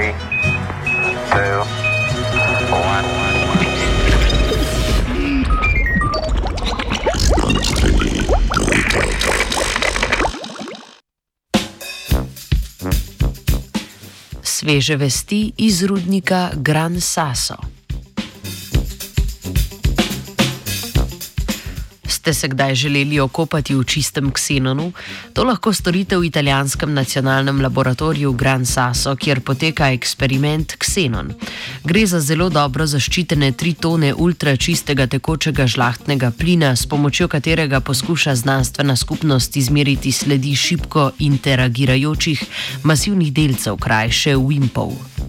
Three, two, one. Sveže vesti iz rudnika Gran Sasso. Ste se kdaj želeli okopati v čistem ksenonu? To lahko storite v italijanskem nacionalnem laboratoriju Gran Sasso, kjer poteka eksperiment Ksenon. Gre za zelo dobro zaščitene tri tone ultračistega tekočega žlahtnega plina, s pomočjo katerega poskuša znanstvena skupnost izmeriti sledi šibko interagirajočih masivnih delcev, krajše Wimpov.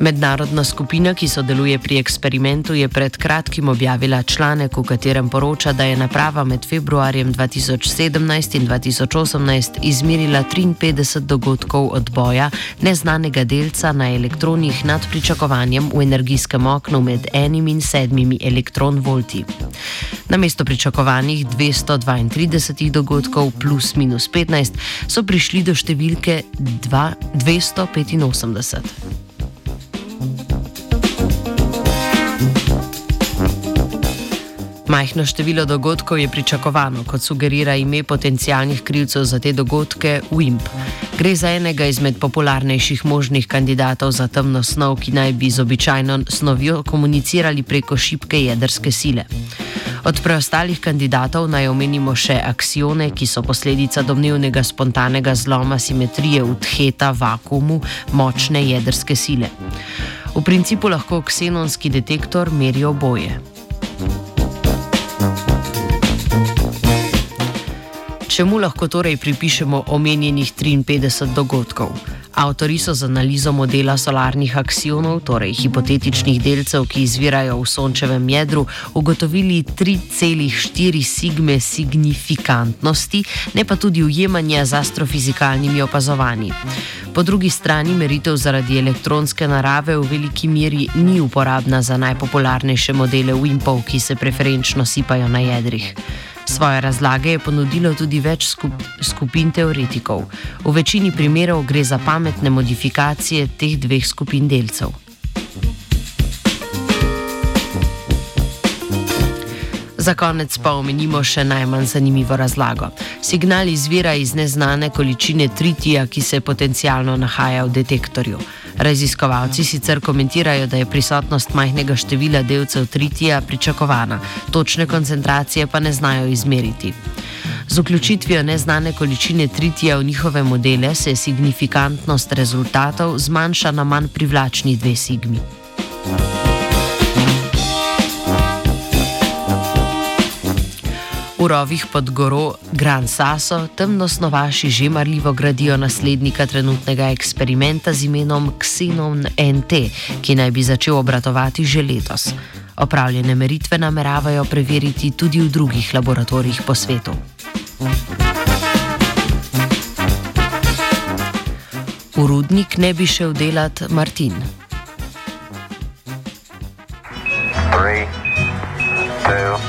Mednarodna skupina, ki sodeluje pri eksperimentu, je pred kratkim objavila članek, v katerem poroča, da je naprava med februarjem 2017 in 2018 izmerila 53 dogodkov odboja neznanega delca na elektronih nad pričakovanjem v energijskem oknu med enim in sedmimi elektronvolti. Na mesto pričakovanih 232 dogodkov plus minus 15 so prišli do številke 2, 285. Majhno število dogodkov je pričakovano, kot sugerira ime potencijalnih krivcev za te dogodke WIMP. Gre za enega izmed popularnejših možnih kandidatov za temno snov, ki naj bi z običajno snovjo komunicirali preko šibke jedrske sile. Od preostalih kandidatov naj omenimo še aksione, ki so posledica domnevnega spontanega zloma simetrije v theta vakumu močne jedrske sile. V principu lahko ksenonski detektor meri oboje. Čemu lahko torej pripišemo omenjenih 53 dogodkov? Avtori so z analizo modela solarnih aksionov, torej hipotetičnih delcev, ki izvirajo v sončevem jedru, ugotovili 3,4 sigme signifikantnosti, ne pa tudi ujemanja z astrofizikalnimi opazovanji. Po drugi strani meritev zaradi elektronske narave v veliki meri ni uporabna za najpopularnejše modele Wimpov, ki se preferenčno sipajo na jedrih. Svoje razlage je ponudilo tudi več skup, skupin teoretikov. V večini primerov gre za pametne modifikacije teh dveh skupin delcev. Za konec pa omenimo še najmanj zanimivo razlago. Signal izvira iz neznane količine tritija, ki se potencialno nahaja v detektorju. Raziskovalci sicer komentirajo, da je prisotnost majhnega števila delcev tritija pričakovana, točne koncentracije pa ne znajo izmeriti. Z vključitvijo neznane količine tritija v njihove modele se signifikantnost rezultatov zmanjša na manj privlačni dve sigmi. V rovih pod goro Gran Sasso temnosnovaši že marljivo gradijo naslednika trenutnega eksperimenta z imenom Xenon NT, ki naj bi začel obratovati že letos. Opravljene meritve nameravajo preveriti tudi v drugih laboratorijih po svetu. V rudnik ne bi šel delati Martin. Three, two,